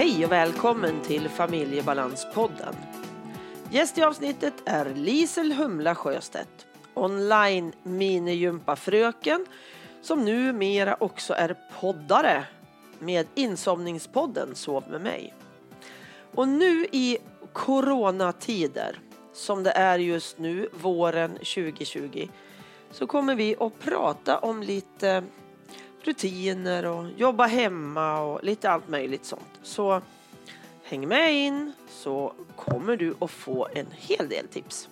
Hej och välkommen till Familjebalanspodden. Gäst i avsnittet är Lisel Humla Sjöstedt, online minigympafröken som numera också är poddare med insomningspodden Sov med mig. Och nu i coronatider, som det är just nu, våren 2020, så kommer vi att prata om lite rutiner och jobba hemma och lite allt möjligt sånt. Så häng med in så kommer du att få en hel del tips.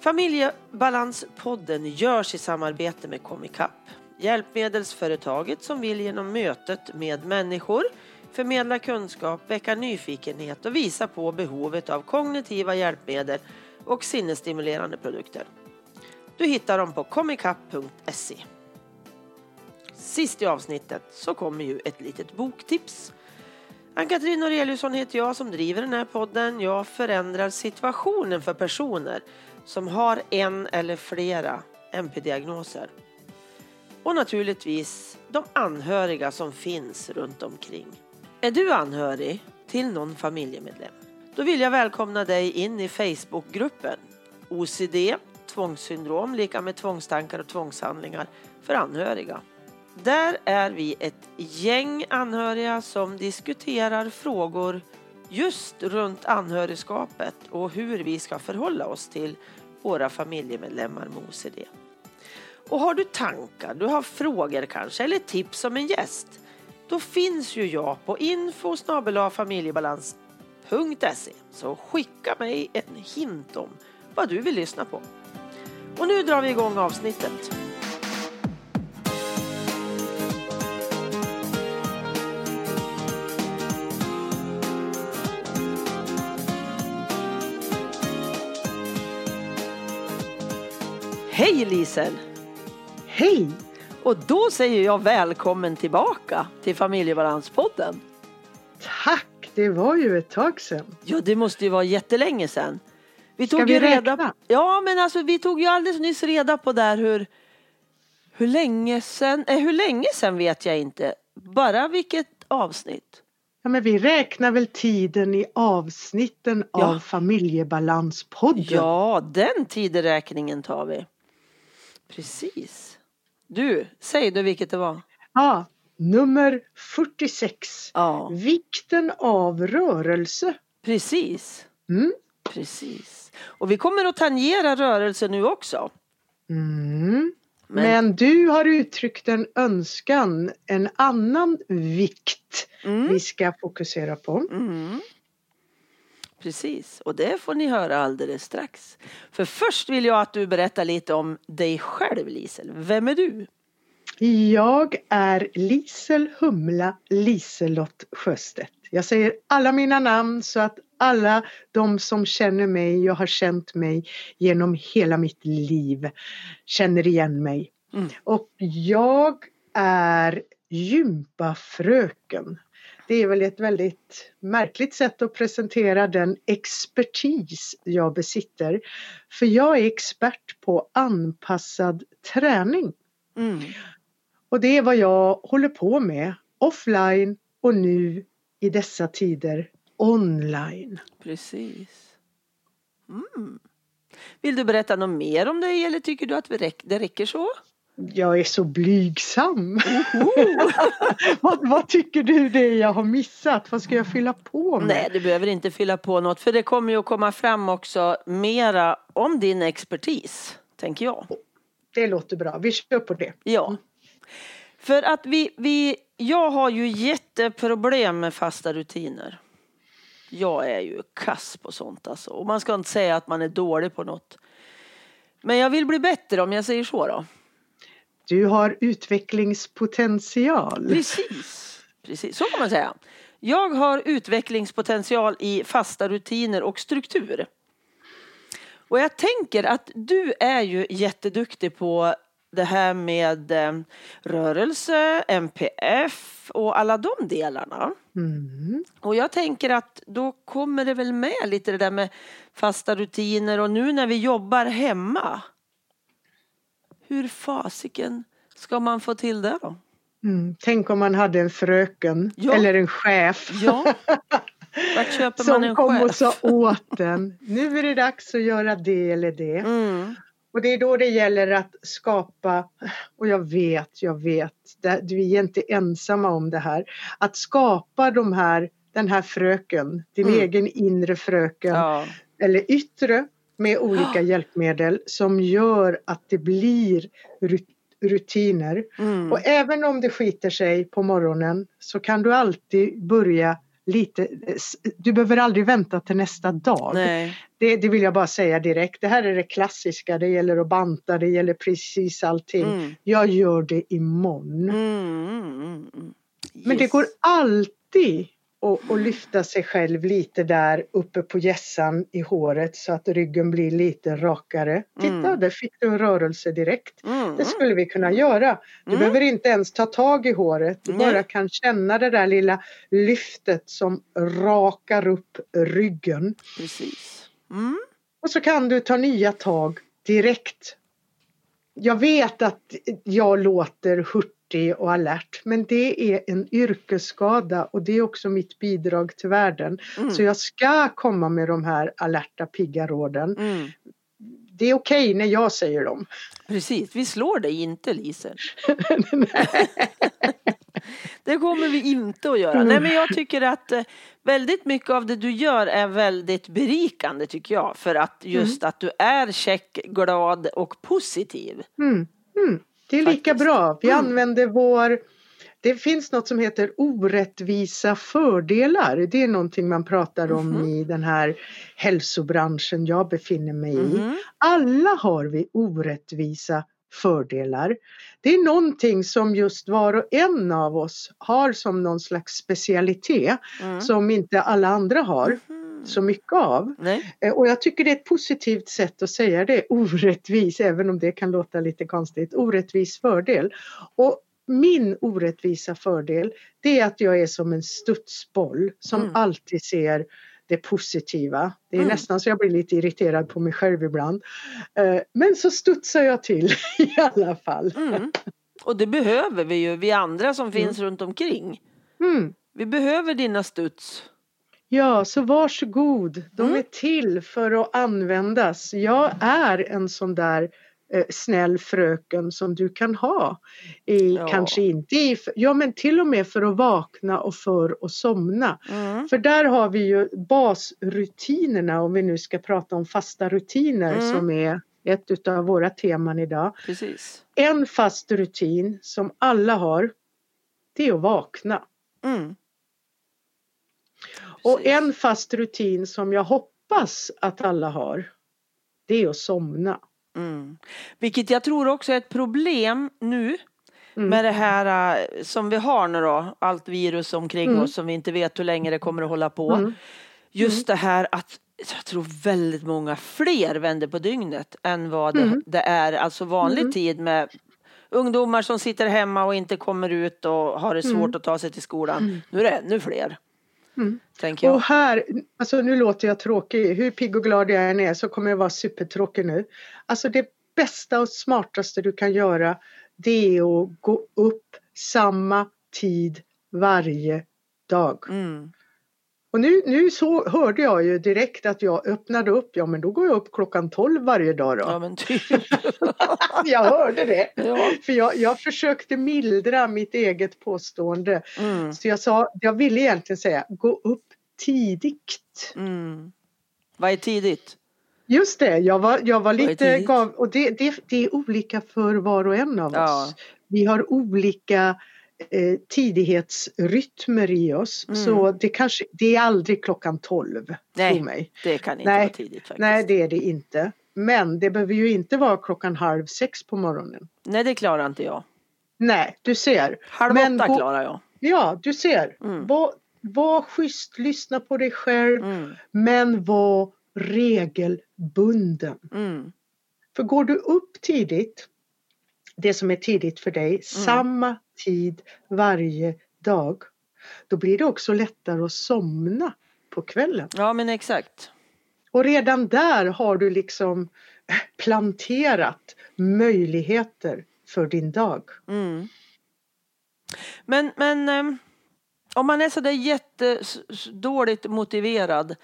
Familjebalanspodden görs i samarbete med Comicap, hjälpmedelsföretaget som vill genom mötet med människor förmedla kunskap, väcka nyfikenhet och visa på behovet av kognitiva hjälpmedel och sinnesstimulerande produkter. Du hittar dem på comicap.se. Sist i avsnittet så kommer ju ett litet boktips. Ann-Katrin Noreliusson heter jag som driver den här podden. Jag förändrar situationen för personer som har en eller flera MP-diagnoser. Och naturligtvis de anhöriga som finns runt omkring. Är du anhörig till någon familjemedlem? Då vill jag välkomna dig in i Facebookgruppen OCD, tvångssyndrom, lika med tvångstankar och tvångshandlingar för anhöriga. Där är vi ett gäng anhöriga som diskuterar frågor just runt anhörigskapet och hur vi ska förhålla oss till våra familjemedlemmar med OCD. Och har du tankar, du har frågor kanske eller tips om en gäst då finns ju jag på info familjebalans.se så skicka mig en hint om vad du vill lyssna på. Och nu drar vi igång avsnittet. Hej Lisel! Hej! Och då säger jag välkommen tillbaka till Familjebalanspodden. Tack! Det var ju ett tag sedan. Ja, det måste ju vara jättelänge sedan. Vi tog Ska vi reda räkna? Ja, men alltså vi tog ju alldeles nyss reda på där hur hur länge sedan, eh, hur länge sedan vet jag inte. Bara vilket avsnitt. Ja, men vi räknar väl tiden i avsnitten ja. av Familjebalanspodden. Ja, den tideräkningen tar vi. Precis. Du, säg du vilket det var. Ja, nummer 46. Ja. Vikten av rörelse. Precis. Mm. Precis. Och vi kommer att tangera rörelse nu också. Mm. Men... Men, du har uttryckt en önskan, en annan vikt mm. vi ska fokusera på. Mm. Precis, och det får ni höra alldeles strax. För först vill jag att du berättar lite om dig själv Lisel. Vem är du? Jag är Lisel Humla Liselott Sjöstedt. Jag säger alla mina namn så att alla de som känner mig och har känt mig genom hela mitt liv känner igen mig. Mm. Och jag är gympafröken. Det är väl ett väldigt märkligt sätt att presentera den expertis jag besitter. För jag är expert på anpassad träning. Mm. Och det är vad jag håller på med offline och nu i dessa tider online. Precis. Mm. Vill du berätta något mer om dig eller tycker du att det räcker så? Jag är så blygsam. vad, vad, tycker du det jag har missat? Vad ska jag fylla på med? Nej, du behöver inte fylla på något för det kommer ju att komma fram också mera om din expertis, tänker jag. Det låter bra, vi kör på det. Ja. För att vi, vi, jag har ju jätteproblem med fasta rutiner. Jag är ju kass på sånt alltså. Och man ska inte säga att man är dålig på något. Men jag vill bli bättre om jag säger så då. Du har utvecklingspotential. Precis, precis. så kan man säga. Jag har utvecklingspotential i fasta rutiner och struktur. Och jag tänker att du är ju jätteduktig på det här med eh, rörelse, MPF och alla de delarna. Mm. Och jag tänker att då kommer det väl med lite det där med fasta rutiner och nu när vi jobbar hemma. Hur fasiken ska man få till det då? Mm. Tänk om man hade en fröken Ja. eller en chef Ja. Vart köper man som en kom och sa åt den. Nu är det dags att göra det eller det. Mm. Och det är då det gäller att skapa, och jag vet, jag vet, det, vi är inte ensamma om det här, att skapa de här, den här fröken, din Mm. egen inre fröken Ja. eller yttre med olika hjälpmedel som gör att det blir rut- rutiner. Mm. Och även om det skiter sig på morgonen så kan du alltid börja lite, du behöver aldrig vänta till nästa dag. Det, det vill jag bara säga direkt. Det här är det klassiska, det gäller att banta, det gäller precis allting. Mm. Jag gör det imorgon. Mm, mm, mm, mm. Men det går alltid att, att lyfta sig själv lite där uppe på hjässan i håret så att ryggen blir lite rakare. Titta, Mm. där fick du en rörelse direkt. Mm. Det skulle vi kunna göra. Du Mm. behöver inte ens ta tag i håret. Du bara kan känna det där lilla lyftet som rakar upp ryggen. Precis. Mm. Och så kan du ta nya tag direkt. Jag vet att jag låter hurtig och alert men det är en yrkesskada och det är också mitt bidrag till världen. Mm. Så jag ska komma med de här alerta pigga råden. Mm. Det är okej när jag säger dem. Precis, vi slår dig inte Lise. Det kommer vi inte att göra. Nej men jag tycker att eh, väldigt mycket av det du gör är väldigt berikande tycker jag. För att just att du är check, glad och positiv. Mm, mm. Det är lika Faktiskt. bra. Vi Mm. använder vår det finns något som heter orättvisa fördelar. Det är någonting man pratar om Mhm. i den här hälsobranschen jag befinner mig i. Mhm. Alla har vi orättvisa fördelar. Det är någonting som just var och en av oss har som någon slags specialitet Mm. som inte alla andra har Mhm. Så mycket av. Nej. Eh, Och jag tycker det är ett positivt sätt att säga det, orättvis, även om det kan låta lite konstigt, orättvis fördel. Och min orättvisa fördel, det är att jag är som en studsboll som Mm. alltid ser det positiva. Det är Mm. nästan så jag blir lite irriterad på mig själv ibland. Eh, Men så studsar jag till i alla fall. Mm. Och det behöver vi ju, vi andra som finns runt omkring. Mm. Vi behöver dina studs. Ja, så varsågod. De Mm. är till för att användas. Jag är en sån där eh, snäll fröken som du kan ha. I, Ja. Kanske inte i, ja men till och med för att vakna och för att somna. Mm. För där har vi ju basrutinerna om vi nu ska prata om fasta rutiner Mm. som är ett utav våra teman idag. Precis. En fast rutin som alla har, det är att vakna. Mm. Och en fast rutin som jag hoppas att alla har, det är att somna. Mm. Vilket jag tror också är ett problem nu Mm. med det här eh, som vi har nu då, allt virus omkring Mm. oss som vi inte vet hur länge det kommer att hålla på. Mm. Just det här att jag tror väldigt många fler vänder på dygnet än vad det, Mm. det är alltså vanlig Mm. tid med ungdomar som sitter hemma och inte kommer ut och har det svårt Mm. att ta sig till skolan. Mm. Nu är det ännu fler. Mm. Och här, alltså nu låter jag tråkig, hur pigg och glad jag än är så kommer jag vara supertråkig nu. Alltså det bästa och smartaste du kan göra det är att gå upp samma tid varje dag. Mm. Och nu, nu så hörde jag ju direkt att jag öppnade upp, ja men då går jag upp klockan 12 varje dag då. Ja men typ. Jag hörde det. ja. För jag, jag försökte mildra mitt eget påstående. Mm. Så jag sa, jag ville egentligen säga, gå upp tidigt. Mm. Vad är tidigt? Just det, jag var, jag var lite gav, och det, det, det är olika för var och en av Ja. oss. Vi har olika eh, tidighetsrytmer i oss. Mm. Så det kanske, det är aldrig klockan 12, Nej. mig. Det kan inte Nej. vara tidigt faktiskt. Nej, det är det inte. Men det behöver ju inte vara klockan halv sex på morgonen. Nej det klarar inte jag. Nej, du ser. Halv Men åtta klarar jag. Ja, du ser. Mm. Var, var schysst, lyssna på dig själv, Mm. men var regelbunden. Mm. För går du upp tidigt, det som är tidigt för dig, samma tid varje dag, då blir det också lättare att somna på kvällen. Ja men exakt. Och redan där har du liksom planterat möjligheter för din dag. Mm. Men, men eh, om man är så där jättedåligt motiverad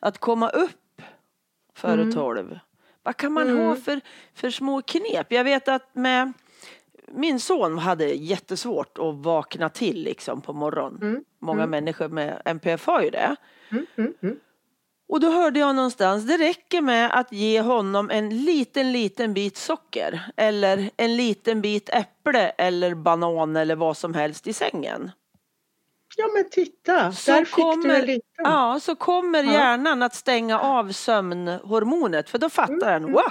att komma upp före Mm. tolv. Vad kan man Mm. ha för, för små knep? Jag vet att med min son hade jättesvårt att vakna till liksom på morgonen. Mm. Många Mm. människor med NPF har ju det. Mm, mm, mm. Och då hörde jag någonstans, det räcker med att ge honom en liten, liten bit socker eller en liten bit äpple eller banan eller vad som helst i sängen. Ja men titta, Så där fick du kommer- en liten. Ja, så kommer hjärnan att stänga av sömnhormonet för då fattar den, wow,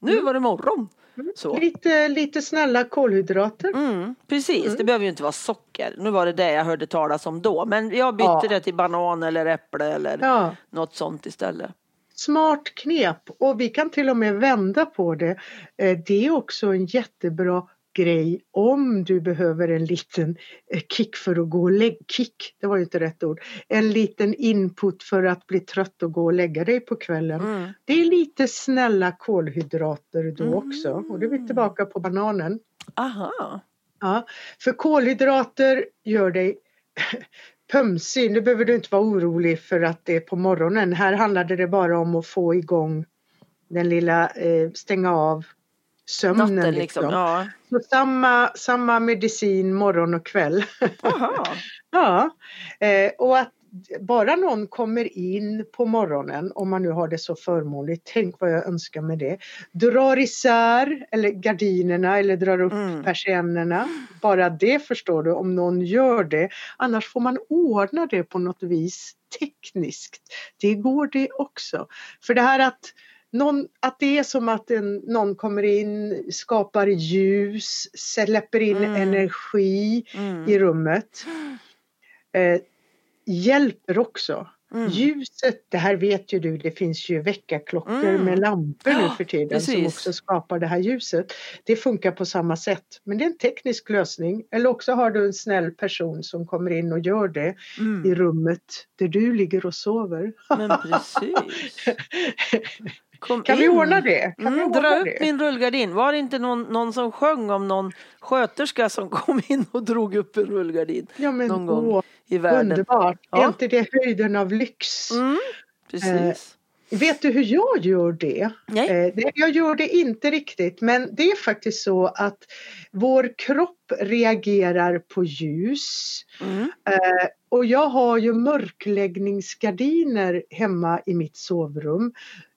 nu var det morgon. Så. Lite, lite snälla kolhydrater. Mm, precis, Mm. det behöver ju inte vara socker. Nu var det det jag hörde talas om då. Men jag bytte Ja. det till banan eller äpple eller Ja, något sånt istället. smart knep och vi kan till och med vända på det. Eh, Det är också en jättebra grej om du behöver en liten eh, kick för att gå och lägga kick, det var ju inte rätt ord, en liten input för att bli trött och gå och lägga dig på kvällen. Mm. Det är lite snälla kolhydrater då Mm. också och då är vi tillbaka på bananen. Aha. Ja, för kolhydrater gör dig pömsig. Nu behöver du inte vara orolig för att det är på morgonen. Här handlade det bara om att få igång den lilla eh, stänga av sömnen. Natten liksom. liksom. Ja. Så samma, samma medicin morgon och kväll. Ja, eh, och att bara någon kommer in på morgonen, om man nu har det så förmånligt, tänk vad jag önskar med det, drar isär eller gardinerna eller drar upp Mm. persiennerna. Bara det förstår du, om någon gör det. Annars får man ordna det på något vis tekniskt. Det går det också. För det här att någon, att det är som att en, någon kommer in, skapar ljus, släpper in Mm. energi Mm. i rummet. Eh, hjälper också. Mm. Ljuset, det här vet ju du, det finns ju väckarklockor Mm. med lampor nu för tiden som precis. också skapar det här ljuset. Det funkar på samma sätt, men det är en teknisk lösning. Eller också har du en snäll person som kommer in och gör det i Mm. rummet där du ligger och sover. Men precis. Kom Kan vi in. ordna det? Kan vi Mm, ordna dra upp det? min rullgardin. Var det inte någon, någon som sjöng om någon sköterska som kom in och drog upp en rullgardin Ja men någon gång åh, i världen? underbart! Ja. Är inte det höjden av lyx? Mm, precis. Vet du hur jag gör det? Nej. Eh, det- Jag gör det inte riktigt men det är faktiskt så att vår kropp reagerar på ljus. Mm. Eh, Och jag har ju mörkläggningsgardiner hemma i mitt sovrum.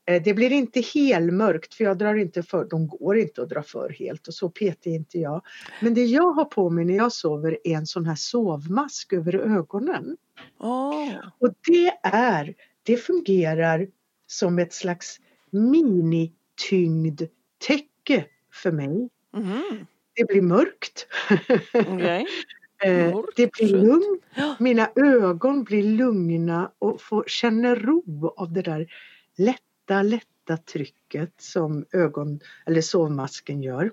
Eh, Det blir inte helmörkt för jag drar inte för, de går inte att dra för helt och så petig är inte jag. Men det jag har på mig när jag sover är en sån här sovmask över ögonen. Åh. Och det är, det fungerar som ett slags minityngdtäcke för mig. Mhm. Det blir mörkt. Okej. Eh, Mörkt, det blir. Ja. Mina ögon blir lugna och får, känner ro av det där lätta, lätta trycket som ögon eller sovmasken gör.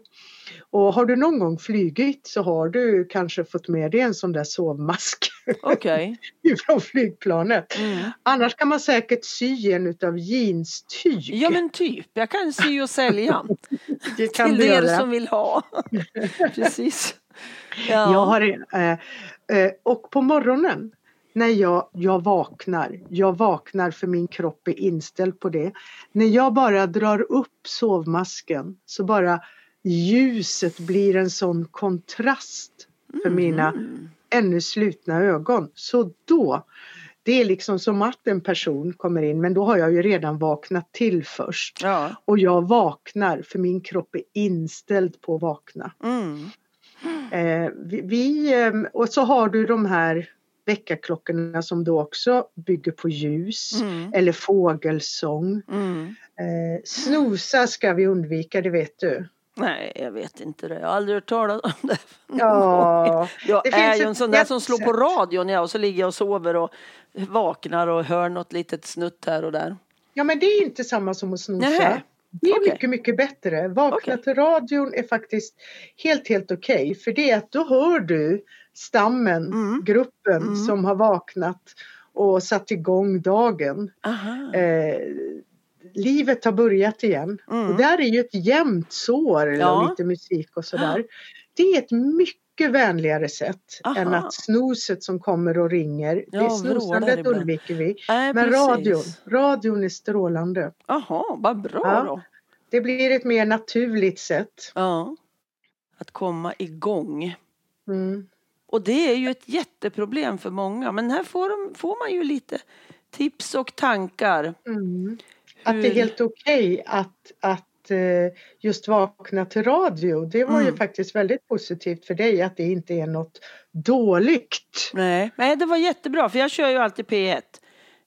Och har du någon gång flygit så har du kanske fått med dig en sån där sovmask Okej. från flygplanet. Mm. Annars kan man säkert sy en utav jeanstyg. Ja men typ, jag kan sy och sälja det kan till du er göra. som vill ha. Precis. Ja. Jag har, eh, eh, och på morgonen när jag, jag vaknar, jag vaknar för min kropp är inställd på det. När jag bara drar upp sovmasken så bara ljuset blir en sån kontrast för mina Mm. ännu slutna ögon. Så då, det är liksom som att en person kommer in men då har jag ju redan vaknat till först. Ja. Och jag vaknar för min kropp är inställd på att vakna. Mm. Eh, vi, vi, eh, och så har du de här väckarklockorna som då också bygger på ljus Mm. eller fågelsång. Mm. Eh, snosa ska vi undvika, det vet du. Nej, jag vet inte det. Jag har aldrig hört talas om det. Ja, Jag det är ju en sån där som slår på radion ja, och så ligger jag och sover och vaknar och hör något litet snutt här och där. ja men det är inte samma som att snosa. Nähä. Det är Okej. mycket, mycket bättre. Vakna Okej. till radion är faktiskt helt, helt okej. För det är att då hör du stammen, Mm. gruppen Mm. som har vaknat och satt igång dagen. Eh, livet har börjat igen. Mm. Och där är ju ett jämnt sår eller Ja. lite musik och sådär. Det är ett mycket vänligare sätt Aha. än att snoset som kommer och ringer. Ja, det ibland. undviker vi. Nej, Men precis. radion, radion är strålande. Jaha, vad bra Ja. då. Det blir ett mer naturligt sätt. Ja. Att komma igång. Mm. Och det är ju ett jätteproblem för många. Men här får, de, får man ju lite tips och tankar. Mm. Att det är helt okej att, att eh, just vakna till radio. Det var ju Mm. faktiskt väldigt positivt för dig att det inte är något dåligt. Nej. Nej, det var jättebra för jag kör ju alltid P1.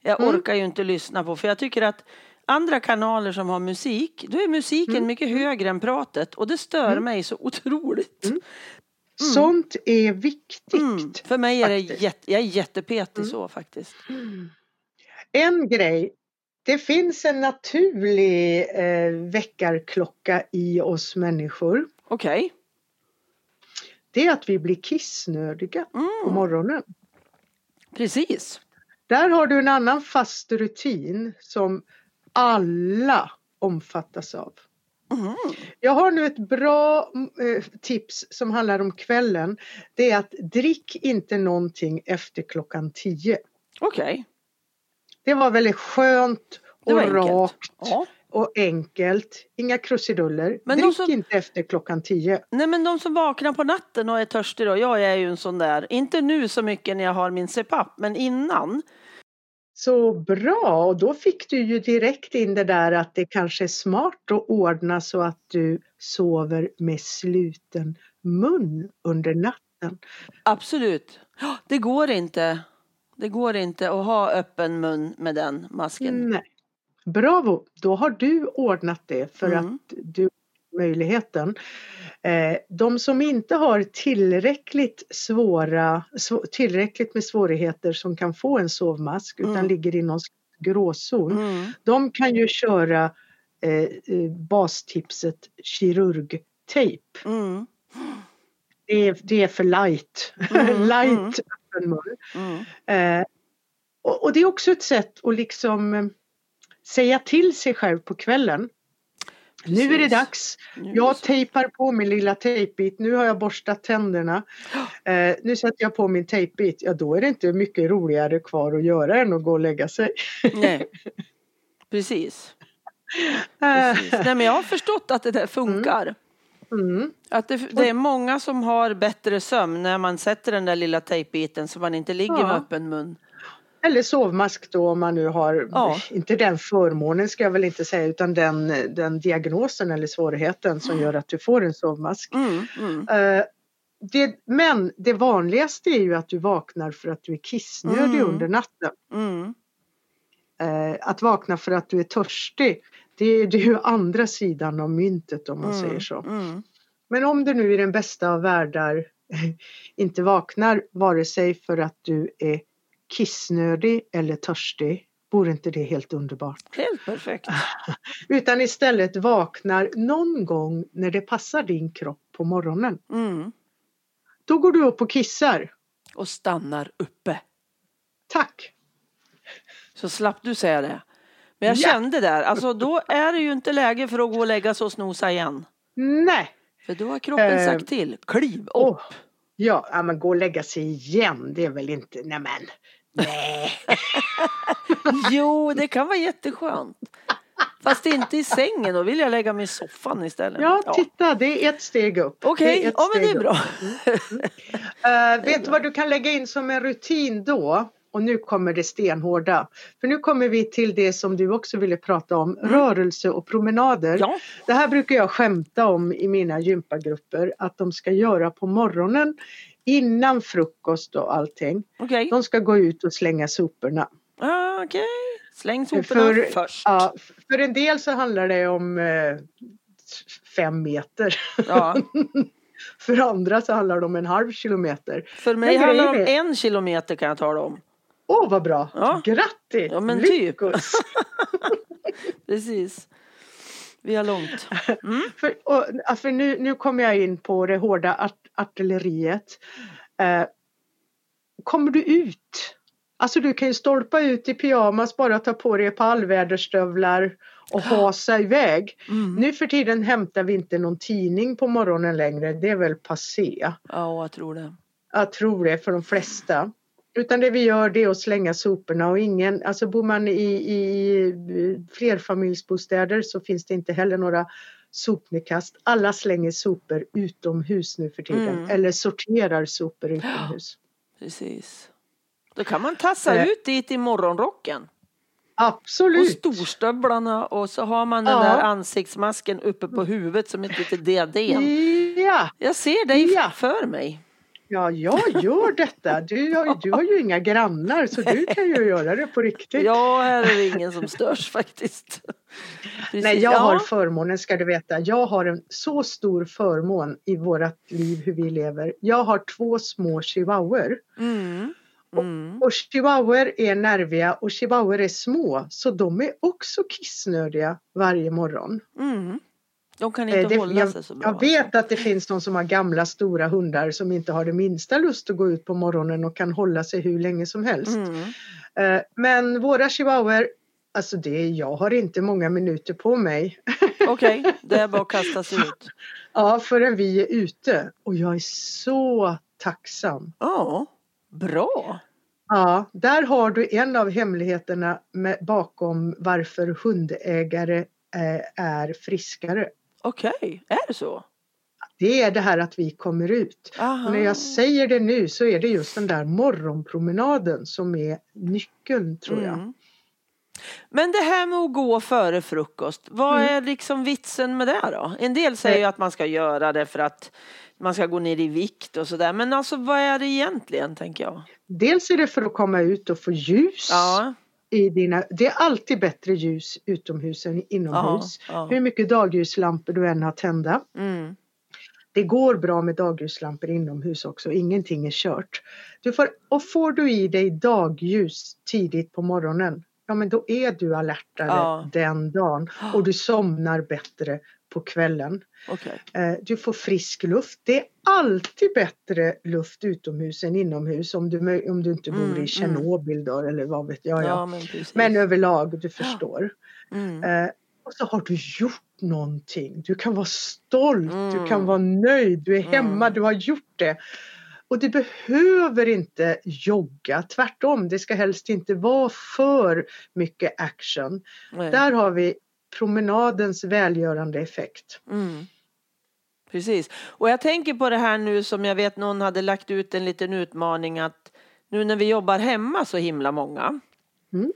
Jag Mm. orkar ju inte lyssna på för jag tycker att andra kanaler som har musik, då är musiken Mm. mycket högre än pratet och det stör mig så otroligt. Mm. Sånt är viktigt. Mm. För mig är det faktiskt. jätte, jag är jättepetig Mm. så faktiskt. En grej. Det finns en naturlig eh, väckarklocka i oss människor. Okej. Det är att vi blir kissnödiga på Mm. morgonen. Precis. Där har du en annan fast rutin som alla omfattas av. Mhm. Jag har nu ett bra eh, tips som handlar om kvällen. Det är att drick inte någonting efter klockan 10. Okej. Det var väldigt skönt och rakt Ja. och enkelt. Inga krusiduller. Men drick som- inte efter klockan 10. Nej men de som vaknar på natten och är törstiga då, jag är ju en sån där. Inte nu så mycket när jag har min CPAP, men innan. Så bra! Och då fick du ju direkt in det där att det kanske är smart att ordna så att du sover med sluten mun under natten. Absolut. Det går inte. Det går inte att ha öppen mun med den masken. Nej. Bravo! Då har du ordnat det för Mm. att du möjligheten. Eh, de som inte har tillräckligt svåra, svå- tillräckligt med svårigheter som kan få en sovmask utan Mm. ligger i någon gråzon. Mm. De kan ju köra eh, eh, bastipset kirurgtejp. Mm. Det är, det är för light. Mm, light mm. öppen mun. Eh, och, och det är också ett sätt att liksom säga till sig själv på kvällen. Nu är det Precis. dags. Nu är det Jag så. tejpar på min lilla tejpbit. Nu har jag borstat tänderna. Eh, nu sätter jag på min tejpbit. Ja, då är det inte mycket roligare kvar att göra än att gå och lägga sig. Nej. Precis. Eh, Precis. Nej, men jag har förstått att det där funkar. mm. Att det, det är många som har bättre sömn när man sätter den där lilla tejpbiten så man inte ligger Ja. med öppen mun. Eller sovmask då om man nu har, Ja. inte den förmånen ska jag väl inte säga utan den, den diagnosen eller svårigheten som gör att du får en sovmask. Mm, mm. Eh, det, men det vanligaste är ju att du vaknar för att du är kissnödig Mm. under natten. Eh, att vakna för att du är törstig, det, är- det är ju andra sidan av myntet om man Mm. säger så. Mm. Men om du nu i den bästa av världar inte vaknar vare sig för att du är kissnödig eller törstig, vore inte det helt underbart? Helt perfekt. Utan istället vaknar någon gång när det passar din kropp på morgonen. Mm. Då går du upp och kissar. Och stannar uppe. Tack! Så slapp du säga det. Men jag Ja. kände där, alltså då är det ju inte läge för att gå och lägga sig och snosa igen. Nej! För då har kroppen Eh, sagt till, kliv upp. Åh, ja, men gå och lägga sig igen, det är väl inte, nej men. Nej. Jo, det kan vara jätteskönt. Fast inte i sängen, då vill jag lägga mig i soffan istället. Ja, titta, det är ett steg upp. Okej, ett ja men det är bra. Eh, vet du vad du kan lägga in som en rutin då? Och nu kommer det stenhårda. För nu kommer vi till det som du också ville prata om, rörelse och promenader. Mm. Ja, Det här brukar jag skämta om i mina gympagrupper att de ska göra på morgonen innan frukost och allting. okej. De ska gå ut och slänga soporna. Ah, Okej, släng soporna För, först. ja, för en del så handlar det om eh, fem meter. Ja. För andra så handlar det om en halv kilometer. För mig Men handlar det om grejen en kilometer kan jag tala om. Åh vad bra! Ja. Grattis! Ja, men typ. Lyckos! Precis. Vi har långt. Mm. för och, för nu, nu kommer jag in på det hårda art, artilleriet. Eh, kommer du ut? Alltså du kan ju stolpa ut i pyjamas, bara ta på dig ett par allväderstövlar och hasa iväg. Mm. Nu för tiden hämtar vi inte någon tidning på morgonen längre, det är väl passé. Ja, jag tror det. Jag tror det för de flesta. Utan det vi gör det är att slänga soporna och ingen, alltså bor man i, i flerfamiljsbostäder så finns det inte heller några sopnedkast. Alla slänger sopor utomhus nu för tiden mm. eller sorterar sopor utomhus. Precis. Då kan man tassa äh. ut dit i morgonrocken. Absolut. Och storstövlarna och så har man den ja. där ansiktsmasken uppe på huvudet som ett litet diadem. Ja. Jag ser dig ja. för mig. Ja, jag gör detta. Du har, du har ju inga grannar så du kan ju göra det på riktigt. Ja, här är det ingen som störs faktiskt. Precis. Nej, jag har förmånen ska du veta. Jag har en så stor förmån i vårt liv hur vi lever. Jag har två små chihuahuor. Mm. Mm. Och, och chihuahuor är nerviga och chihuahuor är små så de är också kissnödiga varje morgon. Mm. De kan inte eh, det, hålla jag, sig så bra. Jag vet att det finns de som har gamla stora hundar som inte har det minsta lust att gå ut på morgonen och kan hålla sig hur länge som helst. Mm. Eh, men våra chihuahuor, alltså det, jag har inte många minuter på mig. Okej, okay, det är bara att kasta sig ut. Ja, förrän vi är ute och jag är så tacksam. Ja, bra. Ja, där har du en av hemligheterna med, bakom varför hundägare eh, är friskare. Okej, okay. är det så? Det är det här att vi kommer ut. När jag säger det nu så är det just den där morgonpromenaden som är nyckeln tror jag. Mm. Men det här med att gå före frukost, vad mm. är liksom vitsen med det då? En del säger ju att man ska göra det för att man ska gå ner i vikt och sådär. Men alltså vad är det egentligen tänker jag? Dels är det för att komma ut och få ljus. Ja i dina, det är alltid bättre ljus utomhus än inomhus. Ja, ja. Hur mycket dagljuslampor du än har tända. Mm. Det går bra med dagljuslampor inomhus också, ingenting är kört. Du får, och får du i dig dagljus tidigt på morgonen, ja men då är du alertare ja. den dagen och du somnar bättre på kvällen. Okay. Eh, du får frisk luft. Det är alltid bättre luft utomhus än inomhus om du, om du inte bor mm, i Tjernobyl då eller vad vet jag. Ja, ja. Men, men, överlag, du förstår. Mm. Eh, och så har du gjort någonting. Du kan vara stolt, mm. du kan vara nöjd, du är hemma, mm. du har gjort det. Och du behöver inte jogga, tvärtom, det ska helst inte vara för mycket action. Nej. Där har vi promenadens välgörande effekt. Mm. Precis. Och jag tänker på det här nu som jag vet någon hade lagt ut en liten utmaning att nu när vi jobbar hemma så himla många. Mm.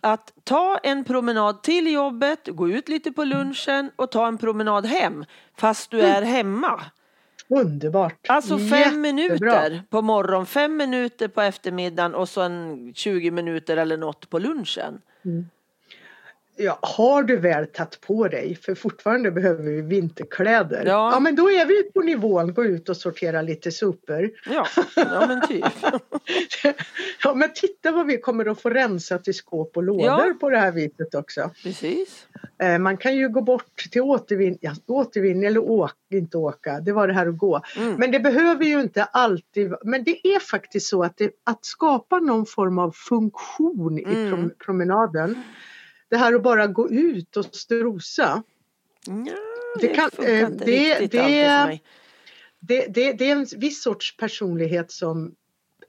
Att ta en promenad till jobbet, gå ut lite på lunchen och ta en promenad hem fast du mm. är hemma. Underbart! Alltså fem Jättebra. minuter på morgonen, fem minuter på eftermiddagen och så en 20 minuter eller något på lunchen. Mm ja, har du väl tagit på dig, för fortfarande behöver vi vinterkläder. Ja. ja men då är vi på nivån, gå ut och sortera lite sopor. Ja, ja men typ. ja men titta vad vi kommer att få rensa till skåp och lådor ja. på det här viset också. Precis. Eh, man kan ju gå bort till återvinning, ja, återvinning eller åka, inte åka, det var det här att gå. Mm. Men det behöver ju inte alltid, men det är faktiskt så att, det, att skapa någon form av funktion i mm. promenaden det här att bara gå ut och strosa. Ja, det, det kan, funkar inte det, riktigt det, för mig. Det, det, det, är en viss sorts personlighet som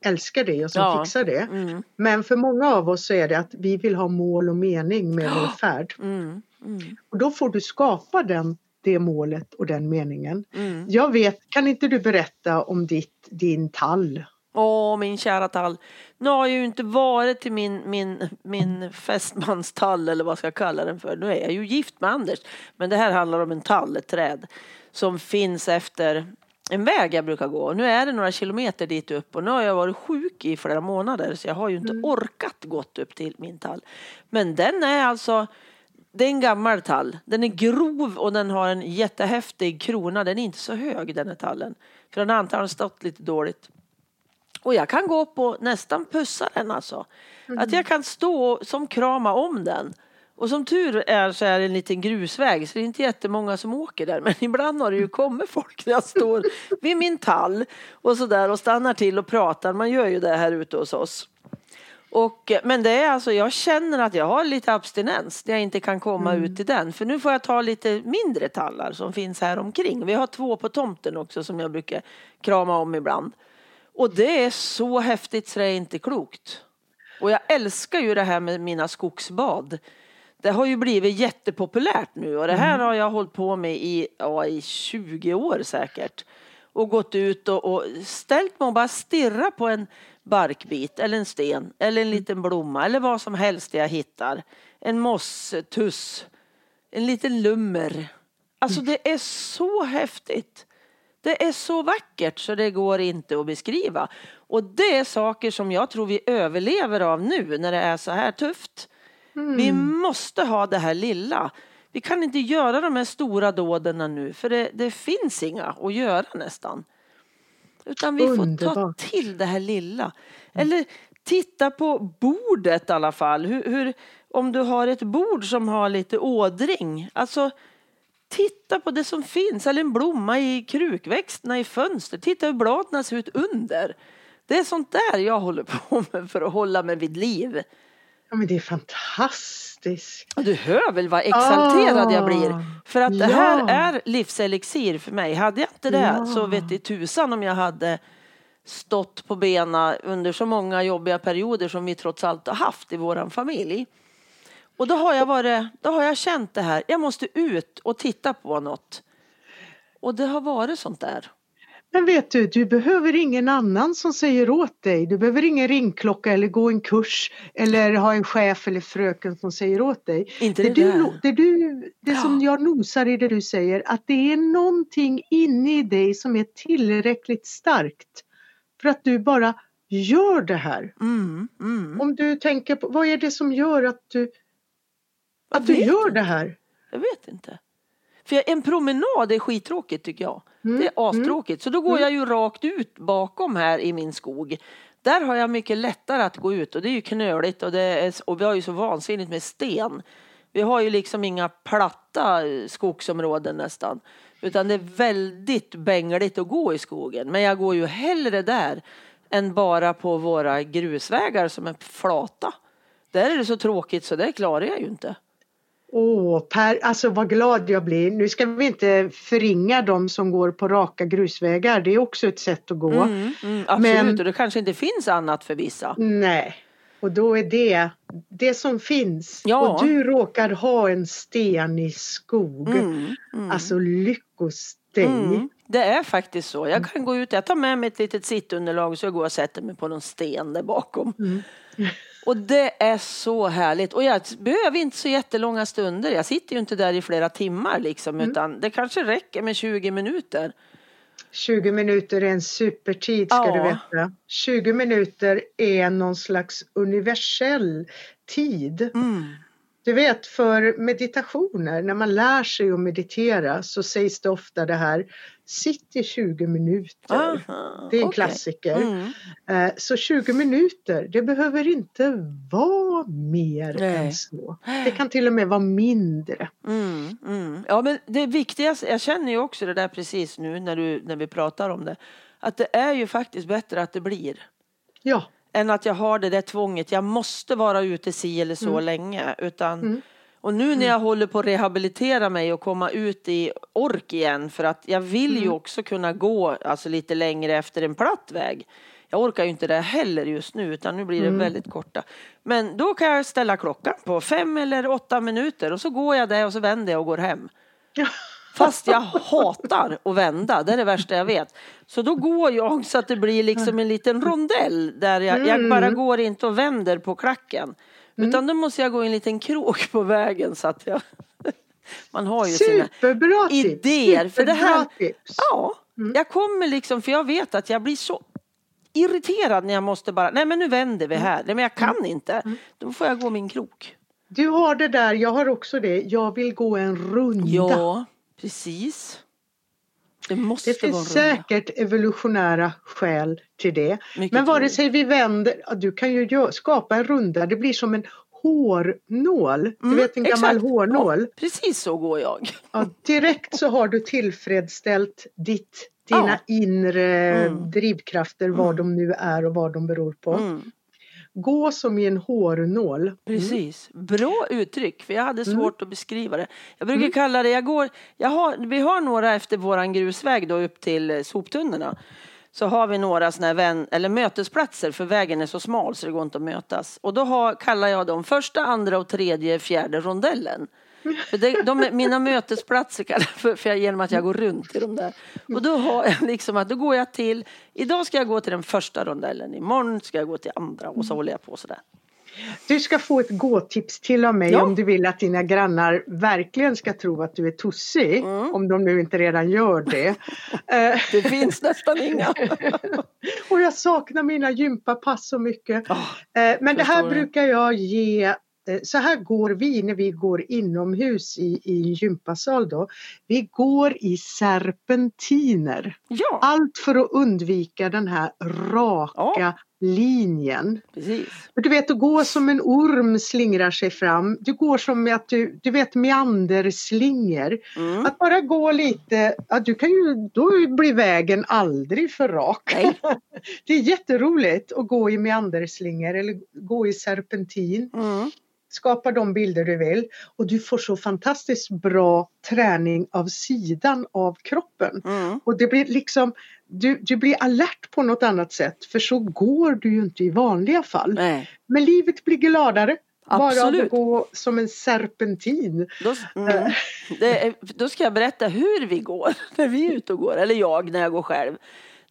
älskar det och som ja. fixar det. Mm. Men för många av oss så är det att vi vill ha mål och mening med vår färd. Mm. Mm. Och då får du skapa den, det målet och den meningen. Mm. Jag vet, kan inte du berätta om ditt, din tall? Åh, min kära tall. Nu har jag ju inte varit till min, min, min fästmanstall eller vad ska jag kalla den för. Nu är jag ju gift med Anders. Men det här handlar om en tall, ett träd som finns efter en väg jag brukar gå. Nu är det några kilometer dit upp och nu har jag varit sjuk i flera månader så jag har ju inte mm. orkat gått upp till min tall. Men den är alltså det är en gammal tall. Den är grov och den har en jättehäftig krona. Den är inte så hög den här tallen. För den har antagligen stått lite dåligt. Och jag kan gå upp och nästan pussa den alltså. Mm. Att jag kan stå som krama om den. Och som tur är så är det en liten grusväg så det är inte jättemånga som åker där. Men ibland har det ju kommit folk när jag står vid min tall och sådär och stannar till och pratar. Man gör ju det här ute hos oss. Och, men det är alltså, jag känner att jag har lite abstinens när jag inte kan komma Mm. ut i den. För nu får jag ta lite mindre tallar som finns här omkring. Vi har två på tomten också som jag brukar krama om ibland. Och det är så häftigt så det är inte klokt. Och jag älskar ju det här med mina skogsbad. Det har ju blivit jättepopulärt nu och det här har jag hållit på med i, ja, i 20 år säkert. Och gått ut och, och ställt mig och bara stirra på en barkbit eller en sten eller en liten blomma eller vad som helst jag hittar. En mosstuss, en liten lummer. Alltså det är så häftigt. Det är så vackert så det går inte att beskriva. Och det är saker som jag tror vi överlever av nu när det är så här tufft. Vi måste ha det här lilla. Vi kan inte göra de här stora dåden nu för det, det finns inga att göra nästan. Utan vi får ta till det här lilla. Eller titta på bordet i alla fall. Hur, hur, om du har ett bord som har lite ådring. Alltså titta på det som finns. Eller en blomma i krukväxterna i fönstret. Titta hur bladen ser ut under. Det är sånt där jag håller på med för att hålla mig vid liv. Ja, men det är fantastiskt. Du hör väl vad exalterad jag blir? Ah, För att det här ja. är livselixir för mig. Hade jag inte det Ja. så vet i tusan om jag hade stått på bena under så många jobbiga perioder som vi trots allt har haft i våran familj. Och då har jag varit, då har jag känt det här. Jag måste ut och titta på något. Och det har varit sånt där. Men vet du, du behöver ingen annan som säger åt dig. Du behöver ingen ringklocka eller gå en kurs eller ha en chef eller fröken som säger åt dig. Inte det, det du, där. det, du, det som Ja. jag nosar i det du säger, att det är någonting inne i dig som är tillräckligt starkt för att du bara gör det här. Mm, mm. Om du tänker på, vad är det som gör att du, att du gör inte. det här? Jag vet inte. För en promenad är skittråkigt tycker jag. Mm, Det är astråkigt. Så då går jag ju rakt ut bakom här i min skog. Där har jag mycket lättare att gå ut och det är ju knöligt och, det är, och vi har ju så vansinnigt med sten. Vi har ju liksom inga platta eh, skogsområden nästan. Utan det är väldigt bängligt att gå i skogen. Men jag går ju hellre där än bara på våra grusvägar som är flata. Där är det så tråkigt så det klarar jag ju inte. Åh, Per, alltså vad glad jag blir. Nu ska vi inte förringa de som går på raka grusvägar. Det är också ett sätt att gå. Mm, mm, absolut, Men- och det kanske inte finns annat för vissa. Nej, och då är det det som finns. Ja. Och du råkar ha en stenig skog. Mm, mm, Alltså lyckos dig. mm. Det är faktiskt så. Jag kan gå ut, jag tar med mig ett litet sittunderlag så jag går och sätter mig på någon sten där bakom. Och det är så härligt. Och jag behöver inte så jättelånga stunder. Jag sitter ju inte där i flera timmar liksom, Mm. utan det kanske räcker med 20 minuter. 20 minuter är en supertid ska Ja. du veta. 20 minuter är någon slags universell tid. Mm. Du vet för meditationer, när man lär sig att meditera så sägs det ofta det här Sitt i 20 minuter. Aha, Det är en okej. klassiker. Mm. Eh, Så 20 minuter, det behöver inte vara mer Nej. än så. Det kan till och med vara mindre. Mm, mm. Ja men det viktigaste, jag känner ju också det där precis nu när, du, när vi pratar om det. Att det är ju faktiskt bättre att det blir. Ja, Än att jag har det där tvånget, jag måste vara ute si eller så Mm. länge. Utan, Och nu när jag håller på att rehabilitera mig och komma ut i ork igen för att jag vill Mm. ju också kunna gå alltså, lite längre efter en platt väg. Jag orkar ju inte det heller just nu utan nu blir det Mm. väldigt korta. Men då kan jag ställa klockan på fem eller åtta minuter och så går jag där och så vänder jag och går hem. Fast jag hatar att vända, det är det värsta jag vet. Så då går jag så att det blir liksom en liten rondell där jag, jag bara går inte och vänder på klacken. Utan då måste jag gå i en liten krok på vägen så att jag... Man har ju sina superbra tips! idéer. För det här, Superbra tips. ja, jag kommer liksom, för jag vet att jag blir så irriterad när jag måste bara, nej men nu vänder vi här, nej men jag kan inte. Då får jag gå min krok. Du har det där, jag har också det. Jag vill gå en runda. Ja, precis. Det måste Det vara finns runda. säkert evolutionära skäl till det. Mycket Men vare sig vi vänder, du kan ju skapa en runda, det blir som en hårnål. Du Mm, vet en gammal exakt. hårnål. Ja, precis så går jag. Ja, direkt så har du tillfredsställt ditt, dina Ja. inre Mm. drivkrafter, vad de nu är och vad de beror på. Mm. gå som i en hårnål. Mm. Precis, bra uttryck för jag hade svårt att beskriva det. Jag brukar kalla det, jag går, jag har, vi har några efter våran grusväg då upp till eh, soptunnorna. Så har vi några såna vän, eller mötesplatser för vägen är så smal så det går inte att mötas. Och då har, kallar jag dem första, andra och tredje, fjärde rondellen. För det, de är mina mötesplatser kallar jag för, för jag, genom att jag går runt i de där. Och då har jag liksom att då går jag till, idag ska jag gå till den första rondellen, imorgon ska jag gå till andra och så håller jag på sådär. Du ska få ett gåtips till av mig Ja. om du vill att dina grannar verkligen ska tro att du är tossig. Mm. Om de nu inte redan gör det. Det finns nästan inga. och jag saknar mina gympapass så mycket. Eh, Men det här det. brukar jag ge eh, så här går vi när vi går inomhus i, i en gympasal då. Vi går i serpentiner. Ja, Allt för att undvika den här raka linjen. precis. Du vet att gå som en orm slingrar sig fram. Du går som att du, du vet meanderslingor. Mm. Att bara gå lite, ja, du kan ju, då blir vägen aldrig för rak. Det är jätteroligt att gå i meanderslingor eller gå i serpentin. Mm. Skapa de bilder du vill och du får så fantastiskt bra träning av sidan av kroppen. Mm. Och det blir liksom, du, du blir alert på något annat sätt för så går du ju inte i vanliga fall. Nej. Men livet blir gladare. Bara Absolut. att gå som en serpentin. Då, mm, det, är- då ska jag berätta hur vi går när vi är ute och går, eller jag när jag går själv.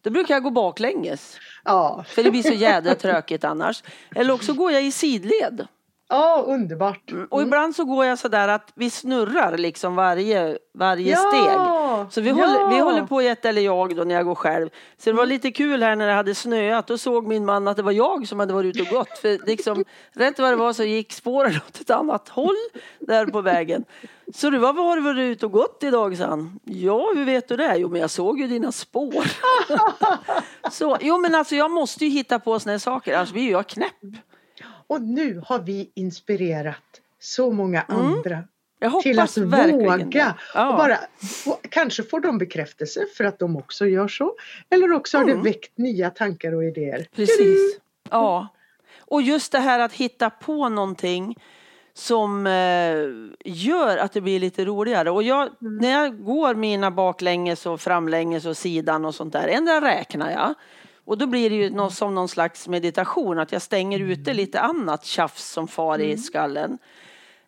Då brukar jag gå baklänges, Ja, för det blir så jädra tråkigt annars. Eller också går jag i sidled. Ja underbart. Och ibland så går jag så där att vi snurrar liksom varje, varje Ja, steg. Så vi, ja. håller, vi håller på ett, eller jag då när jag går själv. Så det var lite kul här när det hade snöat. Då såg min man att det var jag som hade varit ute och gått. För liksom, rätt vad det var så gick spåren åt ett annat håll där på vägen. Så du, vad har du varit ute och gått idag? sa han. Ja, hur vet du det? Jo, men jag såg ju dina spår. så, jo, men alltså jag måste ju hitta på såna här saker, annars blir ju jag knäpp. Och nu har vi inspirerat så många andra Jag till att våga. Ja. Och bara, få- kanske får de bekräftelse för att de också gör så. Eller också har Mm. det väckt nya tankar och idéer. Precis. Ja. Och just det här att hitta på någonting som eh, gör att det blir lite roligare. Och jag, när jag går mina baklänges och framlänges och sidan och sånt där, ändå räknar jag. Och då blir det ju något, som någon slags meditation, att jag stänger ute lite annat tjafs som far i skallen.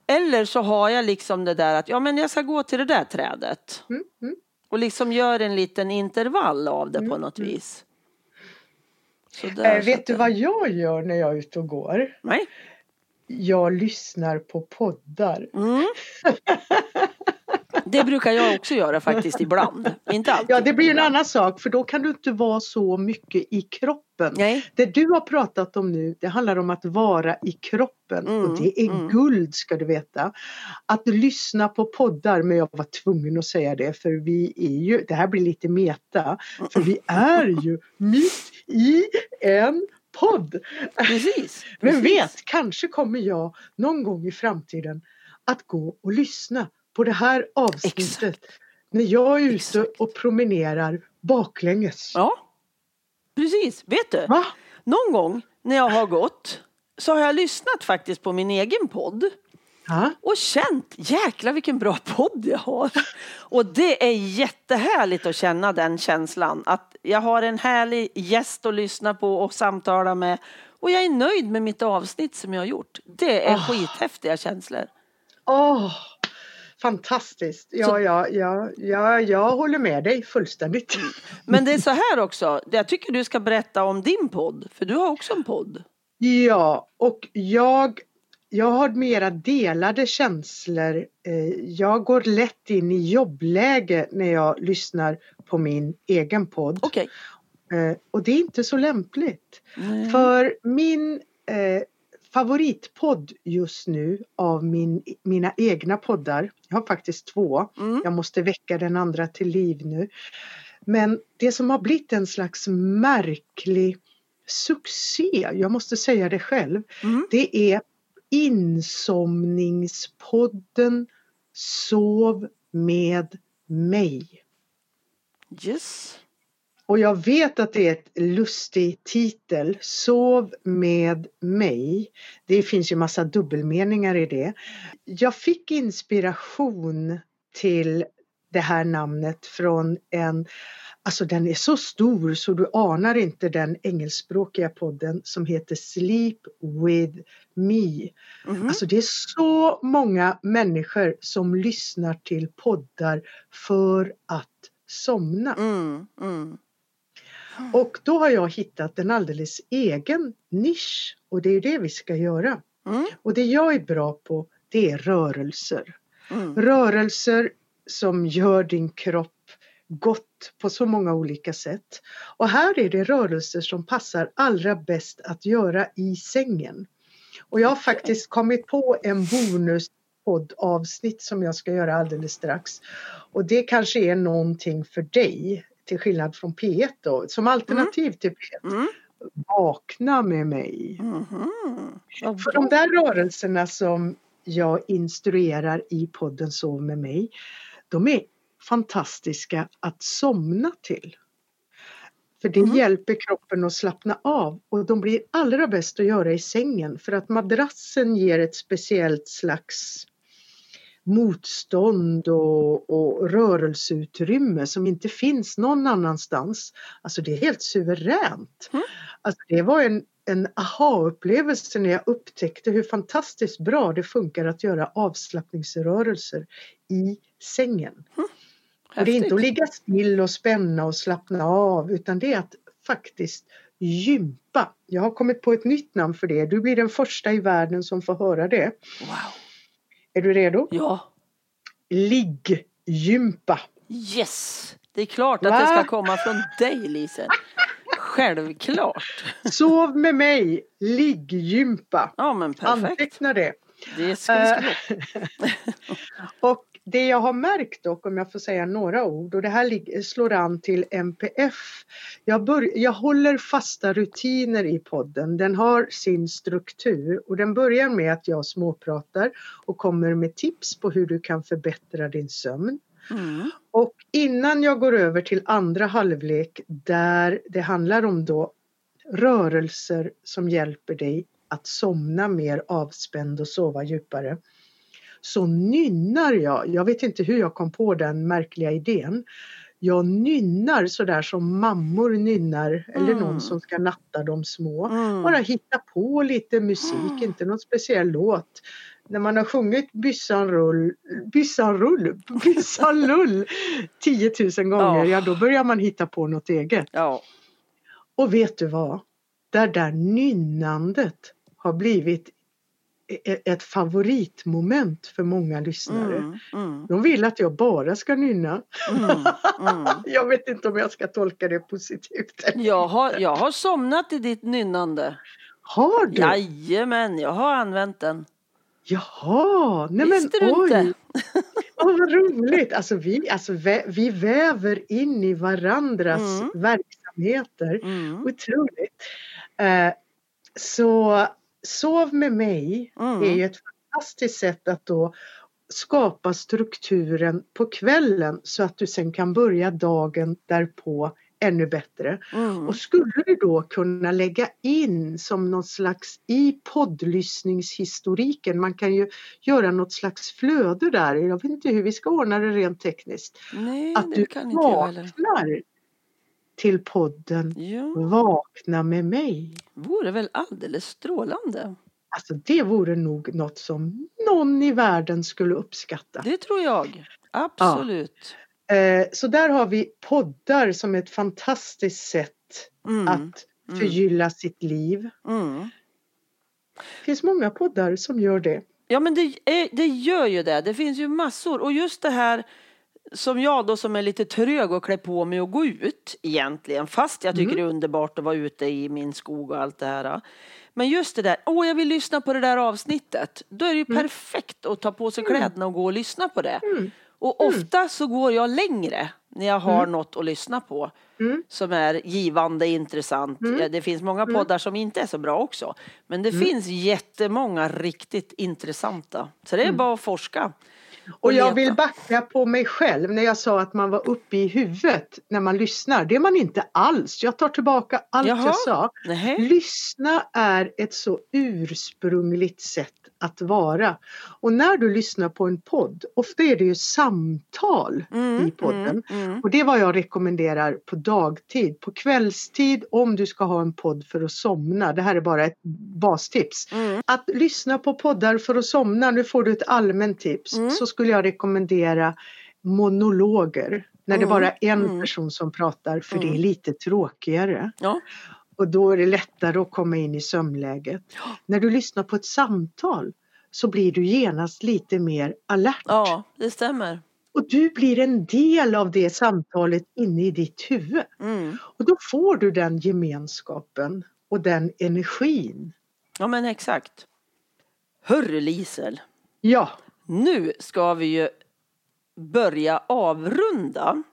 Eller så har jag liksom det där att ja, men jag ska gå till det där trädet. Mm, mm. Och liksom gör en liten intervall av det på något vis. Där, så vet du vad jag gör när jag är ute och går? Nej. Jag lyssnar på poddar. Det brukar jag också göra faktiskt ibland. Inte alltid. Ja, det blir en ibland. annan sak för då kan du inte vara så mycket i kroppen. Nej. Det du har pratat om nu, det handlar om att vara i kroppen Mm, och det är mm. guld ska du veta. Att lyssna på poddar, men jag var tvungen att säga det för vi är ju, det här blir lite meta, för vi är ju mitt i en podd. Precis. Men precis. vet, kanske kommer jag någon gång i framtiden att gå och lyssna på det här avsnittet Exakt. när jag är ute Exakt. och promenerar baklänges. Ja. Precis. Vet du? Va? Någon gång när jag har gått så har jag lyssnat faktiskt på min egen podd Ja. och känt jäklar vilken bra podd jag har. Och det är jättehärligt att känna den känslan att jag har en härlig gäst att lyssna på och samtala med och jag är nöjd med mitt avsnitt som jag har gjort. Det är Ah. skithäftiga känslor. Åh, fantastiskt. Ja, ja, ja, ja, jag håller med dig fullständigt. Men det är så här också, jag tycker du ska berätta om din podd, för du har också en podd. Ja, och jag, jag har mera delade känslor. Eh, Jag går lätt in i jobbläge när jag lyssnar på min egen podd. Okej. Eh, Och det är inte så lämpligt. Nej. För min eh, favoritpodd just nu av min, mina egna poddar, jag har faktiskt två, Mm. jag måste väcka den andra till liv nu. Men det som har blivit en slags märklig succé, jag måste säga det själv, Mm. det är insomningspodden Sov med mig. Yes. Och jag vet att det är ett lustig titel, Sov med mig. Det finns ju massa dubbelmeningar i det. Jag fick inspiration till det här namnet från en Alltså den är så stor så du anar inte den engelskspråkiga podden som heter Sleep with me. Mm. Alltså det är så många människor som lyssnar till poddar för att somna. Mm. Mm. Och då har jag hittat en alldeles egen nisch och det är det vi ska göra. Mm. Och det jag är bra på det är rörelser. Mm. Rörelser som gör din kropp gott på så många olika sätt. Och här är det rörelser som passar allra bäst att göra i sängen. Och jag har faktiskt kommit på en bonus poddavsnitt som jag ska göra alldeles strax. Och det kanske är någonting för dig till skillnad från P1 då, som alternativ mm. till P1. Mm. Vakna med mig. Mm. För de där rörelserna som jag instruerar i podden Sov med mig, de är fantastiska att somna till. För det mm. hjälper kroppen att slappna av och de blir allra bäst att göra i sängen för att madrassen ger ett speciellt slags motstånd och, och rörelseutrymme som inte finns någon annanstans. Alltså det är helt suveränt. Mm. Alltså det var en, en aha-upplevelse när jag upptäckte hur fantastiskt bra det funkar att göra avslappningsrörelser i sängen. Mm. Och det är inte att ligga still och spänna och slappna av utan det är att faktiskt gympa. Jag har kommit på ett nytt namn för det. Du blir den första i världen som får höra det. Wow. Är du redo? Ja. Ligggympa. Yes! Det är klart att Va? det ska komma från dig Lise. Självklart. Sov med mig, ligggympa. Ja men perfekt. Anteckna det. Det ska vi Och det jag har märkt dock, om jag får säga några ord, och det här slår an till MPF. Jag, bör, jag håller fasta rutiner i podden. Den har sin struktur och den börjar med att jag småpratar och kommer med tips på hur du kan förbättra din sömn. Mm. Och innan jag går över till andra halvlek där det handlar om då rörelser som hjälper dig att somna mer avspänd och sova djupare så nynnar jag. Jag vet inte hur jag kom på den märkliga idén. Jag nynnar sådär som mammor nynnar eller mm. någon som ska natta de små. Mm. Bara hitta på lite musik, mm. inte någon speciell låt. När man har sjungit Byssan rull, Byssan rull, Byssan lull 10 000 gånger, ja. ja då börjar man hitta på något eget. Ja. Och vet du vad? Det där nynnandet har blivit ett favoritmoment för många lyssnare. Mm, mm. De vill att jag bara ska nynna. Mm, mm. jag vet inte om jag ska tolka det positivt. Jag har, jag har somnat i ditt nynnande. Har du? Jajamän, jag har använt den. Jaha, nej Visste men du oj. inte? oh, vad roligt! Alltså vi, alltså vi väver in i varandras mm. verksamheter. Mm. Otroligt. Uh, så Sov med mig mm. är ju ett fantastiskt sätt att då skapa strukturen på kvällen så att du sen kan börja dagen därpå ännu bättre. Mm. Och skulle du då kunna lägga in som något slags i poddlyssningshistoriken, man kan ju göra något slags flöde där, jag vet inte hur vi ska ordna det rent tekniskt. Nej, att du vaknar till podden ja. Vakna med mig. Vore väl alldeles strålande. Alltså det vore nog något som någon i världen skulle uppskatta. Det tror jag. Absolut. Ja. Eh, så där har vi poddar som ett fantastiskt sätt mm. att mm. förgylla mm. sitt liv. Mm. Det finns många poddar som gör det. Ja men det, är, det gör ju det. Det finns ju massor och just det här som jag då som är lite trög och klä på mig och gå ut egentligen. Fast jag tycker mm. det är underbart att vara ute i min skog och allt det här. Men just det där, åh jag vill lyssna på det där avsnittet. Då är det ju mm. perfekt att ta på sig mm. kläderna och gå och lyssna på det. Mm. Och mm. ofta så går jag längre när jag har mm. något att lyssna på. Mm. Som är givande, intressant. Mm. Det finns många poddar som inte är så bra också. Men det finns jättemånga riktigt intressanta. Så det är bara att forska. Och jag vill backa på mig själv när jag sa att man var uppe i huvudet när man lyssnar. Det är man inte alls. Jag tar tillbaka allt Jaha. jag sa. Nähe. Lyssna är ett så ursprungligt sätt att vara. Och när du lyssnar på en podd, ofta är det ju samtal mm, i podden. Mm, mm. Och det är vad jag rekommenderar på dagtid. På kvällstid om du ska ha en podd för att somna. Det här är bara ett bastips. Mm. Att lyssna på poddar för att somna, nu får du ett allmänt tips, mm. så skulle jag rekommendera monologer. När det mm, bara är en person som pratar för det är lite tråkigare. Ja. Och då är det lättare att komma in i sömnläget. När du lyssnar på ett samtal så blir du genast lite mer alert. Ja, det stämmer. Och du blir en del av det samtalet inne i ditt huvud. Mm. Och då får du den gemenskapen och den energin. Ja men exakt. Hörru Lisel. Ja. Nu ska vi ju börja avrunda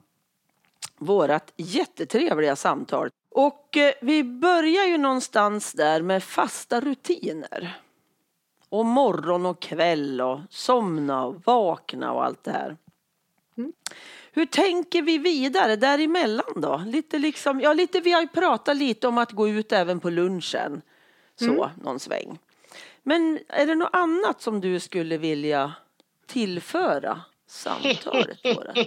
vårat jättetrevliga samtal. Och eh, vi börjar ju någonstans där med fasta rutiner. Och morgon och kväll och somna och vakna och allt det här. Mm. Hur tänker vi vidare däremellan då? Lite liksom, ja, lite, vi har ju pratat lite om att gå ut även på lunchen. Så, mm. någon sväng. Men är det något annat som du skulle vilja tillföra samtalet vårat?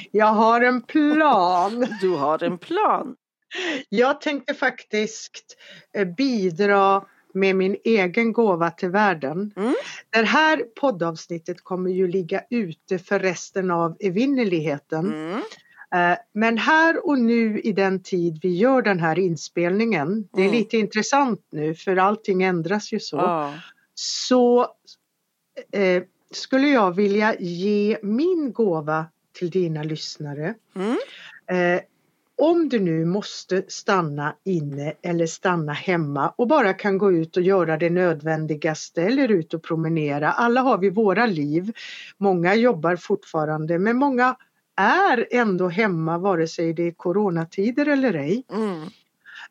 Jag har en plan. Du har en plan. Jag tänkte faktiskt eh, bidra med min egen gåva till världen. Mm. Det här poddavsnittet kommer ju ligga ute för resten av evinnerligheten. Mm. Eh, men här och nu i den tid vi gör den här inspelningen, det är mm. lite intressant nu för allting ändras ju så. Ah. Så eh, skulle jag vilja ge min gåva till dina lyssnare. Mm. Eh, om du nu måste stanna inne eller stanna hemma och bara kan gå ut och göra det nödvändigaste eller ut och promenera. Alla har vi våra liv. Många jobbar fortfarande men många är ändå hemma vare sig det är coronatider eller ej. Mm.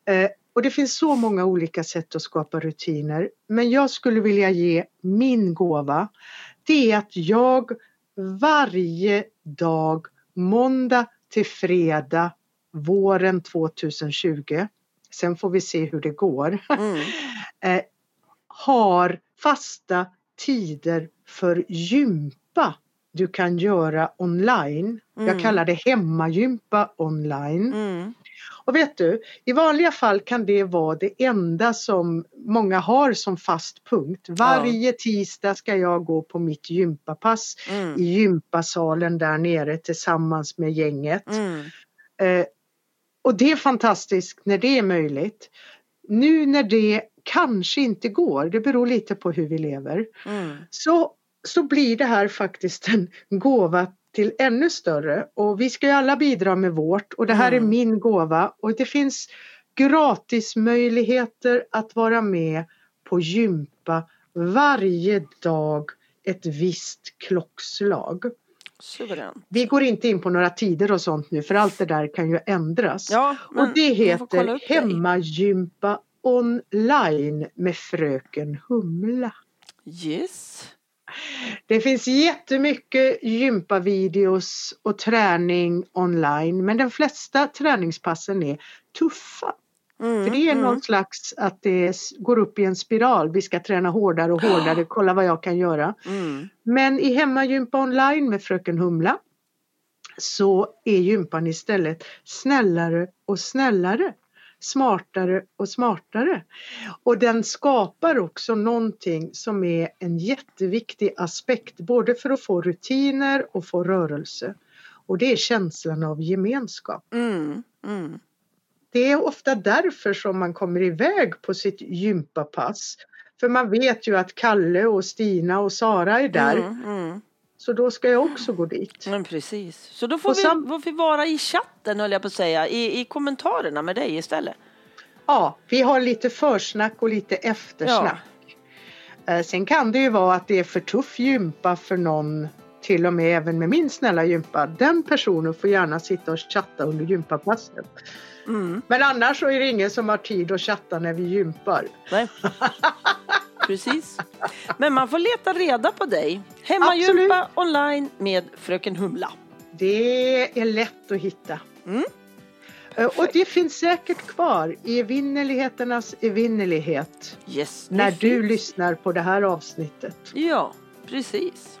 Eh, och det finns så många olika sätt att skapa rutiner. Men jag skulle vilja ge min gåva. Det är att jag varje dag, måndag till fredag, våren 2020, sen får vi se hur det går, mm. eh, har fasta tider för gympa du kan göra online. Mm. Jag kallar det hemmagympa online. Mm. Och vet du, i vanliga fall kan det vara det enda som många har som fast punkt. Varje tisdag ska jag gå på mitt gympapass mm. i gympasalen där nere tillsammans med gänget. Mm. Eh, och det är fantastiskt när det är möjligt. Nu när det kanske inte går, det beror lite på hur vi lever, mm. så, så blir det här faktiskt en gåva till ännu större och vi ska ju alla bidra med vårt och det här mm. är min gåva och det finns gratismöjligheter att vara med på gympa varje dag ett visst klockslag. Suveränt. Vi går inte in på några tider och sånt nu för allt det där kan ju ändras. Ja, och det heter Hemmagympa online med Fröken Humla. Yes. Det finns jättemycket gympavideos och träning online men de flesta träningspassen är tuffa. Mm, För det är mm. någon slags att det går upp i en spiral. Vi ska träna hårdare och hårdare, kolla vad jag kan göra. Mm. Men i hemmagympa online med Fröken Humla så är gympan istället snällare och snällare smartare och smartare. Och den skapar också någonting som är en jätteviktig aspekt både för att få rutiner och få rörelse. Och det är känslan av gemenskap. Mm, mm. Det är ofta därför som man kommer iväg på sitt gympapass. För man vet ju att Kalle och Stina och Sara är där. Mm, mm. Så då ska jag också gå dit. Men precis. Så då får, vi, får vi vara i chatten höll jag på att säga, i, i kommentarerna med dig istället. Ja, vi har lite försnack och lite eftersnack. Ja. Eh, sen kan det ju vara att det är för tuff gympa för någon till och med även med min snälla gympa. Den personen får gärna sitta och chatta under gympapasset. Mm. Men annars så är det ingen som har tid att chatta när vi gympar. Nej. precis. Men man får leta reda på dig. Hemmagympa online med Fröken Humla. Det är lätt att hitta. Mm. Eh, och det finns säkert kvar i evinnerligheternas evinnerlighet. Yes, när finns. du lyssnar på det här avsnittet. Ja, precis.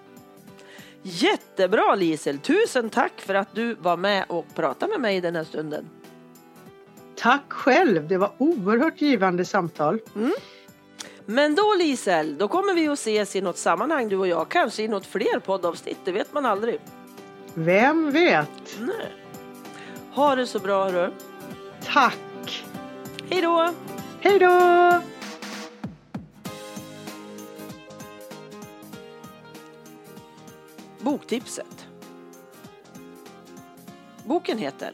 Jättebra Lisel! Tusen tack för att du var med och pratade med mig den här stunden. Tack själv! Det var oerhört givande samtal. Mm. Men då Lisel, då kommer vi att ses i något sammanhang du och jag. Kanske i något fler poddavsnitt, det vet man aldrig. Vem vet? Nej. Ha det så bra hörru. Tack! Hej då! Hej då! Boktipset. Boken heter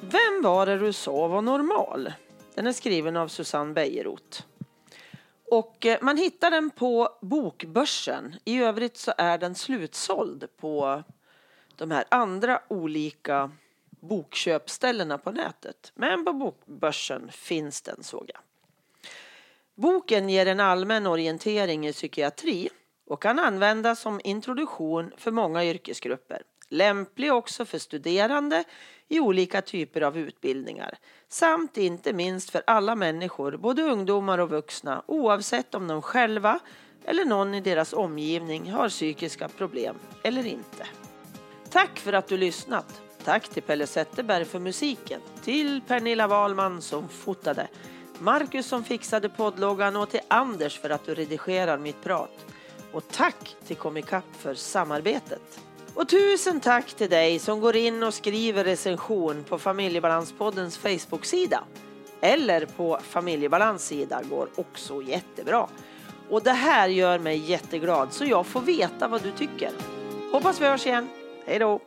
Vem var det du sa var normal? Den är skriven av Susanne Bejerot. Och eh, man hittar den på Bokbörsen. I övrigt så är den slutsåld på de här andra olika bokköpställena på nätet. Men på Bokbörsen finns den såg jag. Boken ger en allmän orientering i psykiatri och kan användas som introduktion för många yrkesgrupper. Lämplig också för studerande i olika typer av utbildningar samt inte minst för alla människor, både ungdomar och vuxna oavsett om de själva eller någon i deras omgivning har psykiska problem eller inte. Tack för att du lyssnat! Tack till Pelle Zetterberg för musiken, till Pernilla Wahlman som fotade, Marcus som fixade poddloggan och till Anders för att du redigerar mitt prat. Och tack till Comicap för samarbetet. Och tusen tack till dig som går in och skriver recension på Familjebalanspoddens Facebook-sida. Eller på Familjebalans sida går också jättebra. Och det här gör mig jätteglad så jag får veta vad du tycker. Hoppas vi hörs igen. Hej då!